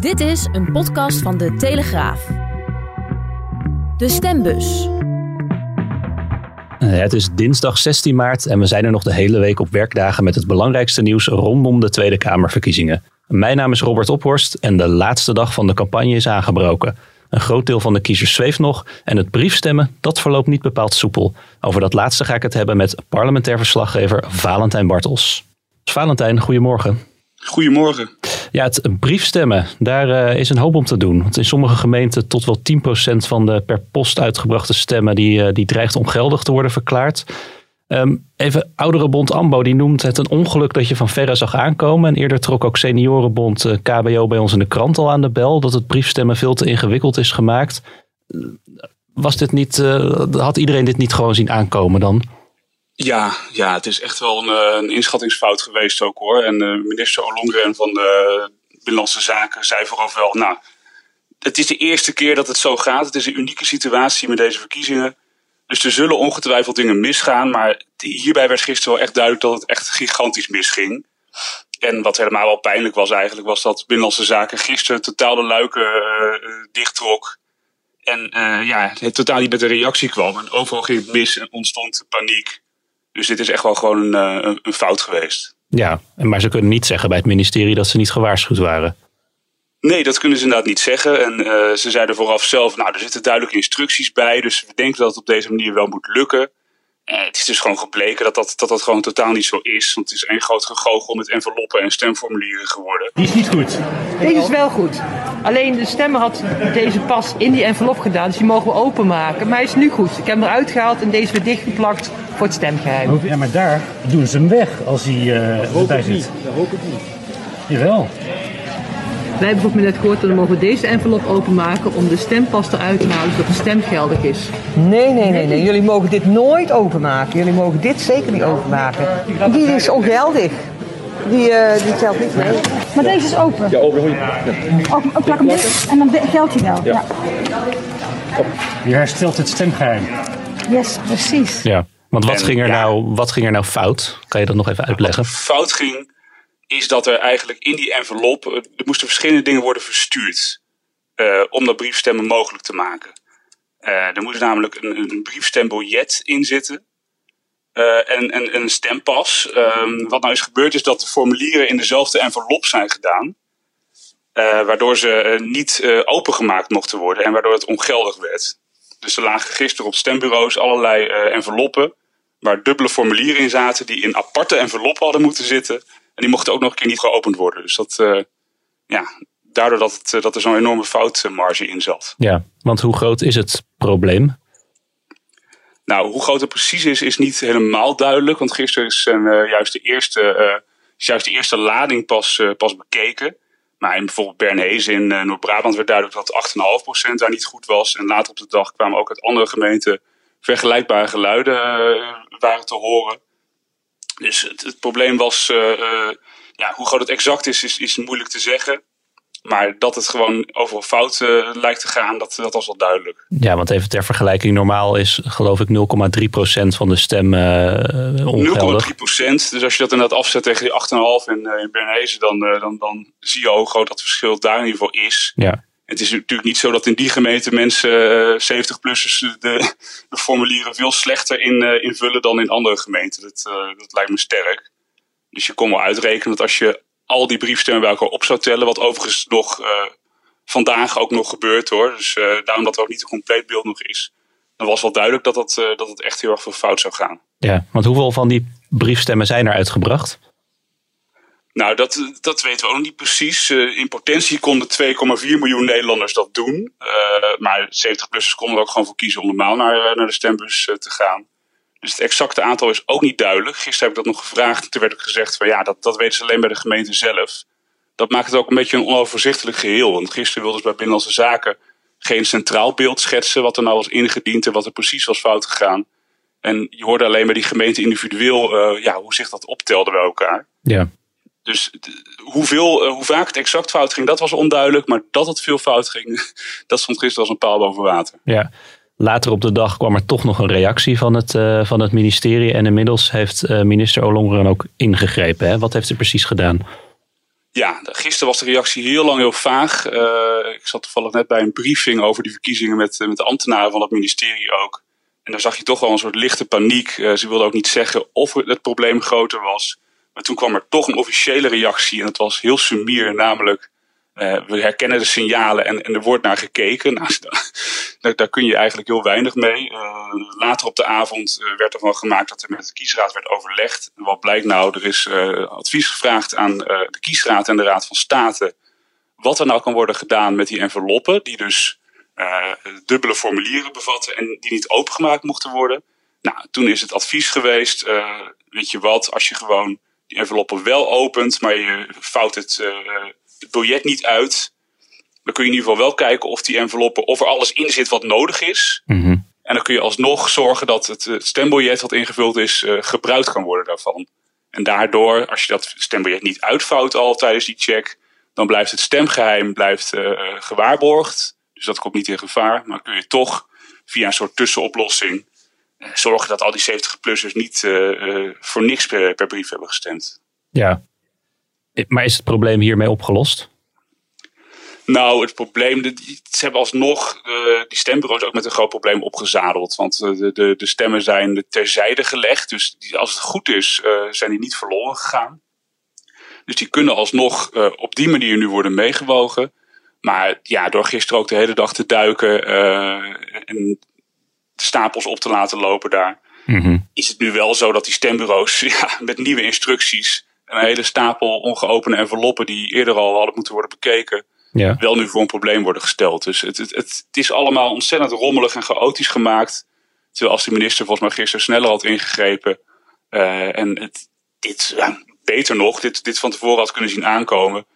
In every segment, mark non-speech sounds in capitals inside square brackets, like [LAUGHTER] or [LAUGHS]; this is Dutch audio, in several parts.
Dit is een podcast van de Telegraaf. De stembus. Eh, Het is dinsdag 16 maart en we zijn er nog de hele week op werkdagen met het belangrijkste nieuws rondom de Tweede Kamerverkiezingen. Mijn naam is Robert Ophorst en de laatste dag van de campagne is aangebroken. Een groot deel van de kiezers zweeft nog en het briefstemmen, dat verloopt niet bepaald soepel. Over dat laatste ga ik het hebben met parlementair verslaggever Valentijn Bartels. Valentijn, goedemorgen. Goedemorgen. Ja, het briefstemmen, daar eh, is een hoop om te doen. Want in sommige gemeenten tot wel 10% van de per post uitgebrachte stemmen... die, eh, die dreigt ongeldig te worden verklaard. Ehm, even Ouderenbond AMBO, die noemt het een ongeluk dat je van verre zag aankomen. En eerder trok ook Seniorenbond eh, KBO bij ons in de krant al aan de bel... dat het briefstemmen veel te ingewikkeld is gemaakt. Was dit niet, had iedereen dit niet gewoon zien aankomen dan? Ja, ja, het is echt wel een, eh, een inschattingsfout geweest ook hoor. En eh, minister Ollongren van de Binnenlandse Zaken zei vooral wel... Nou, het is de eerste keer dat het zo gaat. Het is een unieke situatie met deze verkiezingen. Dus er zullen ongetwijfeld dingen misgaan. Maar hierbij werd gisteren wel echt duidelijk dat het echt gigantisch misging. En wat helemaal wel pijnlijk was eigenlijk, was dat Binnenlandse Zaken gisteren totaal de luiken uh, dichttrok. En uh, ja, het totaal niet met een reactie kwam. En overal ging het mis en ontstond paniek. Dus dit is echt wel gewoon een, een, een fout geweest. Ja, maar ze kunnen niet zeggen bij het ministerie dat ze niet gewaarschuwd waren. Nee, dat kunnen ze inderdaad niet zeggen. En uh, ze zeiden vooraf zelf, nou, er zitten duidelijke instructies bij. Dus we denken dat het op deze manier wel moet lukken. Uh, het is dus gewoon gebleken dat dat, dat dat gewoon totaal niet zo is. Want het is één groot gegoochel met enveloppen en stemformulieren geworden. Die is niet goed. Deze is wel goed. Alleen de stemmer had deze pas in die envelop gedaan, dus die mogen we openmaken. Maar hij is nu goed. Ik heb hem eruit gehaald en deze weer dichtgeplakt voor het stemgeheim. Ja, maar daar doen ze hem weg als hij uh, erbij zit. Dat hoop ik niet. Jawel. Wij hebben bijvoorbeeld net gehoord dat we mogen deze envelop openmaken om de stempas eruit te halen zodat de stem geldig is. Nee, nee, nee, nee. Jullie mogen dit nooit openmaken. Jullie mogen dit zeker niet openmaken. Die is ongeldig. Die, uh, die telt niet mee. Maar deze is open. Ja, open. Ja. Open, plak hem dicht en dan geldt hij wel. Ja. Je herstelt het stemgeheim. Yes, precies. Ja, want wat, En, ging er ja. nou, wat ging er nou fout? Kan je dat nog even uitleggen? Wat fout ging, is dat er eigenlijk in die envelop... eh, er moesten verschillende dingen worden verstuurd. Uh, om dat briefstemmen mogelijk te maken. Uh, er moest namelijk een, een briefstembiljet in zitten. En, en, en een stempas. Um, wat nou is gebeurd is dat de formulieren in dezelfde envelop zijn gedaan. Waardoor ze niet opengemaakt mochten worden en waardoor het ongeldig werd. Dus er lagen gisteren op stembureaus allerlei enveloppen waar dubbele formulieren in zaten die in aparte enveloppen hadden moeten zitten. En die mochten ook nog een keer niet geopend worden. Dus dat, uh, ja, daardoor dat, het, uh, dat er zo'n enorme foutmarge in zat. Ja, want hoe groot is het probleem? Nou, hoe groot het precies is, is niet helemaal duidelijk. Want gisteren is uh, juist, de eerste, uh, is juist de eerste lading pas, uh, pas bekeken. Maar in bijvoorbeeld Bernhezen in Noord-Brabant werd duidelijk dat 8,5% daar niet goed was. En later op de dag kwamen ook uit andere gemeenten vergelijkbare geluiden waren te horen. Dus het, het probleem was, uh, uh, ja, hoe groot het exact is, is, is moeilijk te zeggen. Maar dat het gewoon overal fout uh, lijkt te gaan, dat, dat was wel duidelijk. Ja, want even ter vergelijking, normaal is geloof ik 0,3% van de stem uh, ongeldig. 0,3%. Dus als je dat inderdaad afzet tegen die 8,5 in, uh, in Bernhezen, dan, dan, dan zie je hoe groot dat verschil daar in ieder geval is. Ja. Het is natuurlijk niet zo dat in die gemeente mensen 70-plussers de, de, formulieren veel slechter in, invullen dan in andere gemeenten. Dat, dat lijkt me sterk. Dus je kon wel uitrekenen dat als je al die briefstemmen bij elkaar op zou tellen. Wat overigens nog vandaag ook nog gebeurt hoor. Dus daarom dat er ook niet een compleet beeld nog is. Dan was wel duidelijk dat uh, dat het echt heel erg veel fout zou gaan. Ja, want hoeveel van die briefstemmen zijn er uitgebracht? Nou, dat, dat weten we ook niet precies. in potentie konden 2,4 miljoen Nederlanders dat doen. maar 70-plussers konden er ook gewoon voor kiezen om normaal naar, naar de stembus te gaan. Dus het exacte aantal is ook niet duidelijk. Gisteren heb ik dat nog gevraagd. Toen werd ook gezegd van ja, dat, dat weten ze alleen bij de gemeente zelf. Dat maakt het ook een beetje een onoverzichtelijk geheel. Want gisteren wilden ze bij Binnenlandse Zaken geen centraal beeld schetsen. Wat er nou was ingediend en wat er precies was fout gegaan. En je hoorde alleen bij die gemeente individueel ja, hoe zich dat optelde bij elkaar. Ja. Dus hoeveel, uh, hoe vaak het exact fout ging, dat was onduidelijk. Maar dat het veel fout ging, [LAUGHS] dat stond gisteren als een paal boven water. Ja. Later op de dag kwam er toch nog een reactie van het, uh, van het ministerie. En inmiddels heeft uh, minister Ollongren ook ingegrepen. Hè? Wat heeft ze precies gedaan? Ja, gisteren was de reactie heel lang heel vaag. Uh, ik zat toevallig net bij een briefing over die verkiezingen met, met de ambtenaren van het ministerie ook. En daar zag je toch wel een soort lichte paniek. Ze wilden ook niet zeggen of het probleem groter was. Maar toen kwam er toch een officiële reactie en het was heel sumier, namelijk uh, we herkennen de signalen en, en, er wordt naar gekeken. [LAUGHS] Nou, daar, kun je eigenlijk heel weinig mee. Uh, later op de avond uh, werd ervan gemaakt dat er met de kiesraad werd overlegd. En wat blijkt nou? Er is advies gevraagd aan de kiesraad en de Raad van State. Wat er nou kan worden gedaan met die enveloppen, die dus dubbele formulieren bevatten en die niet opengemaakt mochten worden. Nou, toen is het advies geweest, weet je wat, als je gewoon die enveloppen wel opent, maar je fout het het biljet niet uit. Dan kun je in ieder geval wel kijken of die enveloppen, of er alles in zit wat nodig is. Mhm. En dan kun je alsnog zorgen dat het stembiljet wat ingevuld is, uh, gebruikt kan worden daarvan. En daardoor, als je dat stembiljet niet uitvouwt al tijdens die check, dan blijft het stemgeheim blijft, uh, gewaarborgd. Dus dat komt niet in gevaar. Maar kun je toch via een soort tussenoplossing zorgen dat al die 70-plussers niet voor niks per, per brief hebben gestemd. Ja, maar is het probleem hiermee opgelost? Nou, het probleem, ze hebben alsnog uh, die stembureaus ook met een groot probleem opgezadeld. Want de, de, de, stemmen zijn terzijde gelegd. Dus die, als het goed is, uh, zijn die niet verloren gegaan. Dus die kunnen alsnog op die manier nu worden meegewogen. Maar ja, door gisteren ook de hele dag te duiken en de stapels op te laten lopen daar. Mm -hmm. Is het nu wel zo dat die stembureaus [LAUGHS] ja, met nieuwe instructies een hele stapel ongeopende enveloppen die eerder al hadden moeten worden bekeken, ja. wel nu voor een probleem worden gesteld. Dus het, het, het, is allemaal ontzettend rommelig en chaotisch gemaakt. Terwijl als de minister volgens mij gisteren sneller had ingegrepen. Uh, en het, dit, ja, beter nog, dit, dit van tevoren had kunnen zien aankomen.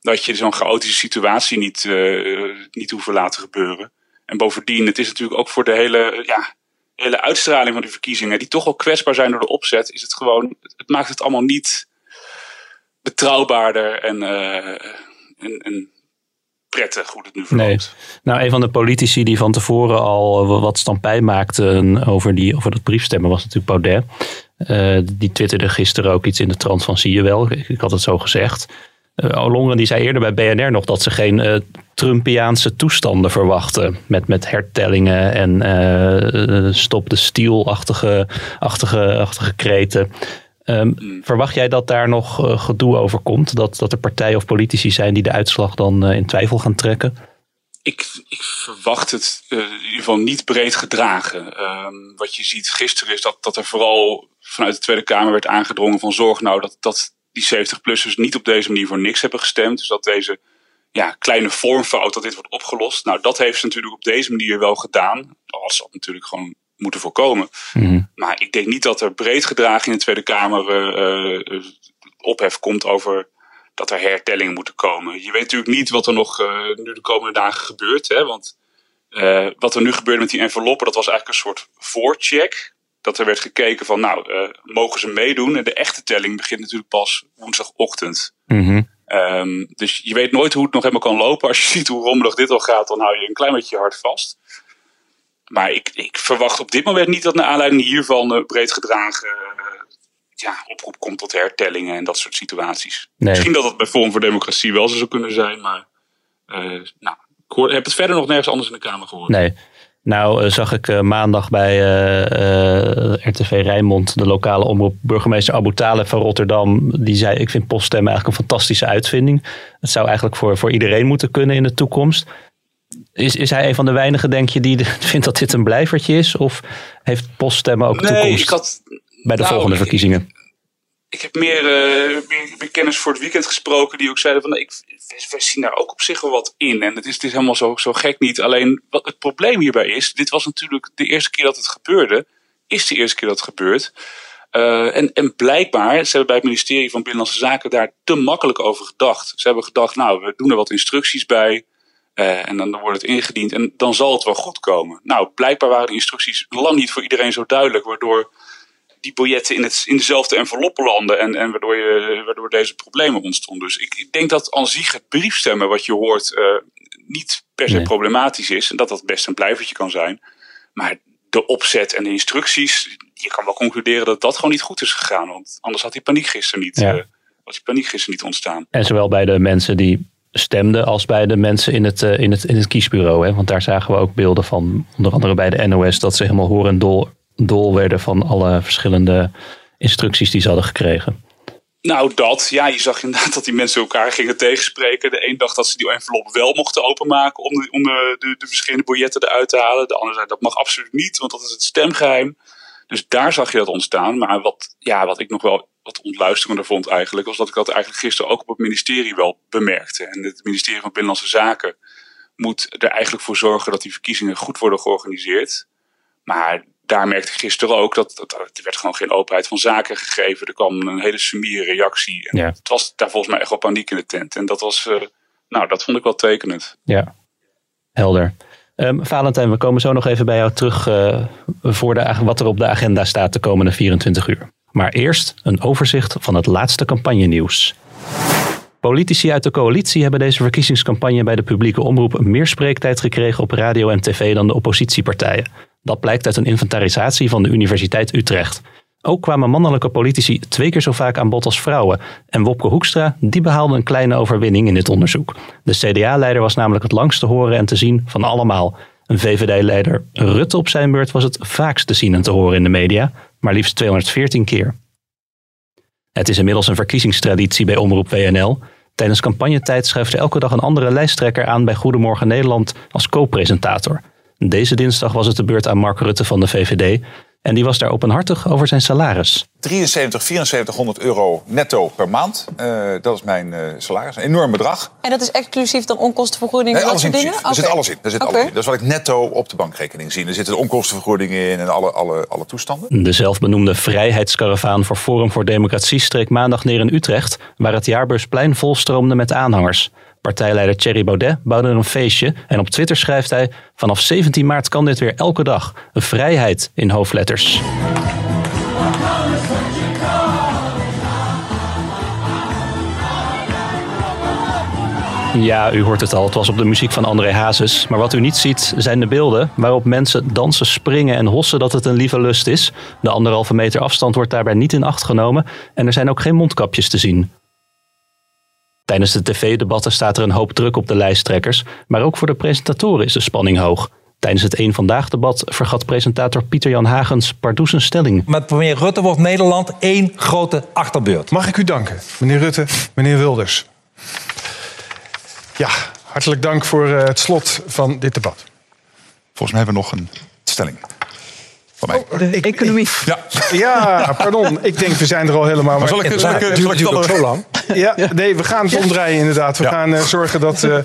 Dat je zo'n chaotische situatie niet, uh, niet hoeft laten gebeuren. En bovendien, het is natuurlijk ook voor de hele, ja, hele uitstraling van die verkiezingen, die toch wel kwetsbaar zijn door de opzet, is het gewoon, het maakt het allemaal niet betrouwbaarder en, uh, en, en prettig hoe het nu verloopt. Nee. Nou, een van de politici die van tevoren al wat stampij maakte over, die, over dat briefstemmen was natuurlijk Baudet. Uh, die twitterde gisteren ook iets in de trant van zie je wel. Ik had het zo gezegd. Uh, die zei eerder bij BNR nog dat ze geen uh, Trumpiaanse toestanden verwachten. Met, met hertellingen en uh, stop de stiel-achtige achtige, achtige kreten. Um, verwacht jij dat daar nog gedoe over komt? Dat, dat er partijen of politici zijn die de uitslag dan in twijfel gaan trekken? Ik, ik verwacht het in ieder geval niet breed gedragen. Um, wat je ziet gisteren is dat, dat er vooral vanuit de Tweede Kamer werd aangedrongen van zorg nou dat, dat die 70-plussers niet op deze manier voor niks hebben gestemd. Dus dat deze ja, kleine vormfout, dat dit wordt opgelost. Nou, dat heeft ze natuurlijk op deze manier wel gedaan. Als dat natuurlijk gewoon moeten voorkomen. Mm. Maar ik denk niet dat er breed gedragen in de Tweede Kamer uh, ophef komt over dat er hertellingen moeten komen. Je weet natuurlijk niet wat er nog uh, nu de komende dagen gebeurt. Hè? Want uh, wat er nu gebeurde met die enveloppen, dat was eigenlijk een soort voorcheck. Dat er werd gekeken van, nou, uh, mogen ze meedoen? En de echte telling begint natuurlijk pas woensdagochtend. Mm -hmm. um, dus je weet nooit hoe het nog helemaal kan lopen. Als je [LAUGHS] ziet hoe rommelig dit al gaat, dan hou je een klein beetje je hart vast. Maar ik, ik verwacht op dit moment niet dat naar aanleiding hiervan uh, breed gedragen uh, ja, oproep komt tot hertellingen en dat soort situaties. Nee. Misschien dat het bij Forum voor Democratie wel zo zou kunnen zijn, maar nou, ik hoor, heb het verder nog nergens anders in de Kamer gehoord. Nee. Nou zag ik maandag bij RTV Rijnmond, de lokale omroep, burgemeester Abu Taleb van Rotterdam. Die zei, ik vind poststemmen eigenlijk een fantastische uitvinding. Het zou eigenlijk voor, voor iedereen moeten kunnen in de toekomst. Is, is hij een van de weinigen, denk je, die [LAUGHS] vindt dat dit een blijvertje is? Of heeft poststemmen ook nee, toekomst ik had, bij de nou, volgende verkiezingen? Ik, heb meer, uh, meer, kennis voor het weekend gesproken die ook zeiden van... Ik, we zien daar ook op zich wel wat in. En het is, het is helemaal zo, zo gek niet. Alleen wat het probleem hierbij is... Dit was natuurlijk de eerste keer dat het gebeurde. Is de eerste keer dat het gebeurt. Uh, en, en blijkbaar, ze hebben bij het ministerie van Binnenlandse Zaken daar te makkelijk over gedacht. Ze hebben gedacht, nou, we doen er wat instructies bij... Uh, en dan wordt het ingediend en dan zal het wel goed komen. Nou, blijkbaar waren de instructies lang niet voor iedereen zo duidelijk, waardoor die biljetten in, het, in dezelfde enveloppen landen en, en waardoor, je, waardoor deze problemen ontstonden. Dus ik, ik denk dat aan zich het briefstemmen wat je hoort uh, niet per se Nee. problematisch is en dat dat best een blijvertje kan zijn. Maar de opzet en de instructies, je kan wel concluderen dat dat gewoon niet goed is gegaan, want anders had die paniek gisteren niet Ja. uh, was die paniek gisteren niet ontstaan. En zowel bij de mensen die stemden als bij de mensen in het, eh, in het, in het kiesbureau. Hè? Want daar zagen we ook beelden van, onder andere bij de NOS, dat ze helemaal horen dol, werden van alle verschillende instructies die ze hadden gekregen. Nou, dat. Ja, je zag inderdaad dat die mensen elkaar gingen tegenspreken. De een dacht dat ze die envelop wel mochten openmaken om, de, om de, de, de verschillende biljetten eruit te halen. De ander zei dat mag absoluut niet, want dat is het stemgeheim. Dus daar zag je dat ontstaan. Maar wat, ja, wat ik nog wel wat ontluisterender vond eigenlijk, was dat ik dat eigenlijk gisteren ook op het ministerie wel bemerkte. En het ministerie van Binnenlandse Zaken moet er eigenlijk voor zorgen dat die verkiezingen goed worden georganiseerd. Maar daar merkte ik gisteren ook dat, dat er werd gewoon geen openheid van zaken gegeven. Er kwam een hele summiere reactie. En Ja. Het was daar volgens mij echt wel paniek in de tent. En dat was, eh, nou, dat vond ik wel tekenend. Ja, helder. Ehm, Valentijn, we komen zo nog even bij jou terug eh, voor de, wat er op de agenda staat de komende 24 uur. Maar eerst een overzicht van het laatste campagnenieuws. Politici uit de coalitie hebben deze verkiezingscampagne bij de publieke omroep meer spreektijd gekregen op radio en tv dan de oppositiepartijen. Dat blijkt uit een inventarisatie van de Universiteit Utrecht. Ook kwamen mannelijke politici twee keer zo vaak aan bod als vrouwen. En Wopke Hoekstra, die behaalde een kleine overwinning in dit onderzoek. De CDA-leider was namelijk het langst te horen en te zien van allemaal. Een VVD-leider Rutte op zijn beurt was het vaakst te zien en te horen in de media, maar liefst 214 keer. Het is inmiddels een verkiezingstraditie bij Omroep WNL. Tijdens campagnetijd schuift er elke dag een andere lijsttrekker aan bij Goedemorgen Nederland als co-presentator. Deze dinsdag was het de beurt aan Mark Rutte van de VVD. En die was daar openhartig over zijn salaris. 73, 7400 euro netto per maand. Eh, dat is mijn eh, salaris. Een enorm bedrag. En dat is exclusief dan onkostenvergoeding Nee, en dat soort dingen? Er zit alles in. Er zit alles in. Dat is wat ik netto op de bankrekening zie. Er zitten de onkostenvergoedingen in en alle, alle, alle toestanden. De zelfbenoemde vrijheidskaravaan voor Forum voor Democratie streek maandag neer in Utrecht, waar het jaarbeursplein volstroomde met aanhangers. Partijleider Thierry Baudet bouwde er een feestje en op Twitter schrijft hij: Vanaf 17 maart kan dit weer elke dag. Een vrijheid in hoofdletters. Ja, u hoort het al. Het was op de muziek van André Hazes. Maar wat u niet ziet zijn de beelden waarop mensen dansen, springen en hossen dat het een lieve lust is. De anderhalve meter afstand wordt daarbij niet in acht genomen en er zijn ook geen mondkapjes te zien. Tijdens de tv-debatten staat er een hoop druk op de lijsttrekkers, maar ook voor de presentatoren is de spanning hoog. Tijdens het Eén Vandaag-debat vergat presentator Pieter-Jan Hagens pardoes een stelling. Met premier Rutte wordt Nederland één grote achterbeurt. Mag ik u danken, meneer Rutte, meneer Wilders. Ja, hartelijk dank voor eh, het slot van dit debat. Volgens mij hebben we nog een stelling. Van mij. Oh, De economie. Ja, ja pardon. Ik denk, we zijn er al helemaal. Maar zal ik- zal ik- Het zal ik duurt ook het zo lang. Ja, nee, we gaan het omdraaien inderdaad. We Ja. gaan eh, zorgen dat, [LAUGHS] eh,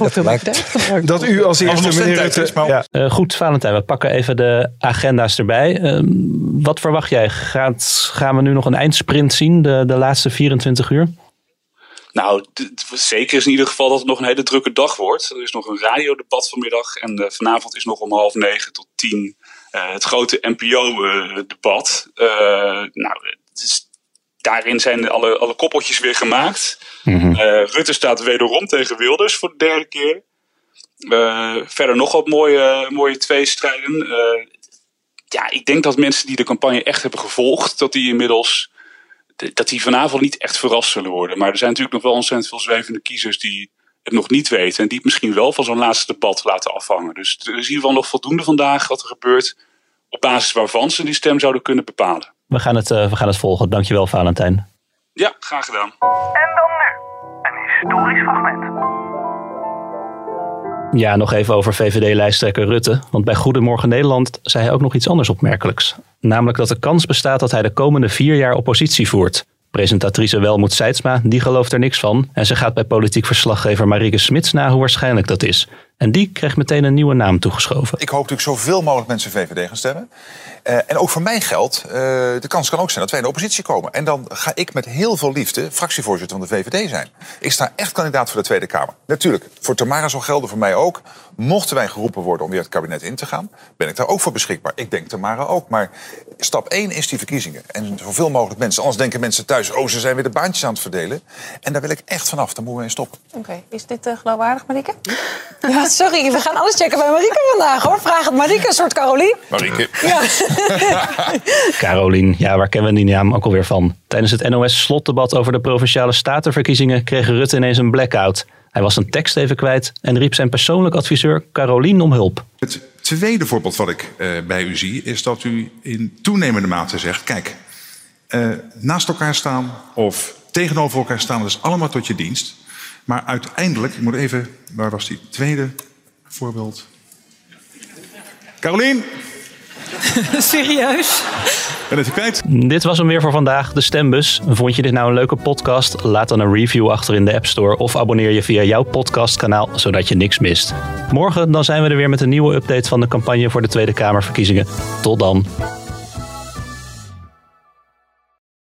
dat u als Als er eerste, meneer Rutte... is, maar- Ja. Eh, goed, Valentijn, we pakken even de agenda's erbij. Ehm, wat verwacht jij? Gaat, gaan we nu nog een eindsprint zien, de, de laatste 24 uur? Nou, zeker is in ieder geval dat het nog een hele drukke dag wordt. Er is nog een radiodebat vanmiddag. En eh, vanavond is nog om half negen tot tien het grote NPO-debat. Eh, nou, het is- daarin zijn alle, alle koppeltjes weer gemaakt. Eh, Rutte staat wederom tegen Wilders voor de derde keer. Eh, verder nog wat mooie, mooie tweestrijden. Eh ja, ik denk dat mensen die de campagne echt hebben gevolgd, dat die inmiddels dat die vanavond niet echt verrast zullen worden. Maar er zijn natuurlijk nog wel ontzettend veel zwevende kiezers die het nog niet weten. En die het misschien wel van zo'n laatste debat laten afhangen. Dus er is in ieder geval nog voldoende vandaag wat er gebeurt. Op basis waarvan ze die stem zouden kunnen bepalen. We gaan het, eh, we gaan het volgen. Dankjewel, Valentijn. Ja, graag gedaan. En dan nu, een historisch fragment. Ja, nog even over VVD-lijsttrekker Rutte. Want bij Goedemorgen Nederland zei hij ook nog iets anders opmerkelijks. Namelijk dat de kans bestaat dat hij de komende vier jaar oppositie voert. Presentatrice Welmoed Seidsma, die gelooft er niks van. En ze gaat bij politiek verslaggever Marieke Smits na hoe waarschijnlijk dat is. En die kreeg meteen een nieuwe naam toegeschoven. Ik hoop natuurlijk zoveel mogelijk mensen VVD gaan stemmen. Eh, en ook voor mij geldt, eh, de kans kan ook zijn dat wij in de oppositie komen. En dan ga ik met heel veel liefde fractievoorzitter van de VVD zijn. Ik sta echt kandidaat voor de Tweede Kamer. Natuurlijk, voor Tamara zal gelden, voor mij ook. Mochten wij geroepen worden om weer het kabinet in te gaan... ben ik daar ook voor beschikbaar. Ik denk Tamara ook. Maar stap 1 is die verkiezingen. En zoveel mogelijk mensen. Anders denken mensen thuis, oh, ze zijn weer de baantjes aan het verdelen. En daar wil ik echt vanaf. Daar moeten we mee stoppen. Oké, is dit eh, geloofwaardig, Marieke? Ja, sorry, we gaan alles checken bij Marieke vandaag hoor. Vraag het Marieke, een soort Carolien. Marieke. Ja. [LAUGHS] Carolien, ja, waar kennen we die naam ook alweer van? Tijdens het NOS-slotdebat over de provinciale statenverkiezingen kreeg Rutte ineens een blackout. Hij was een tekst even kwijt en riep zijn persoonlijk adviseur Carolien om hulp. Het tweede voorbeeld wat ik eh, bij u zie is dat u in toenemende mate zegt: kijk, eh, naast elkaar staan of tegenover elkaar staan, dat is allemaal tot je dienst. Maar uiteindelijk, ik moet even, waar was die tweede voorbeeld? Carolien, [LAUGHS] Serieus? ben het kwijt? Dit was hem weer voor vandaag, de Stembus. Vond je dit nou een leuke podcast? Laat dan een review achter in de App Store of abonneer je via jouw podcastkanaal, zodat je niks mist. Morgen dan zijn we er weer met een nieuwe update van de campagne voor de Tweede Kamerverkiezingen. Tot dan.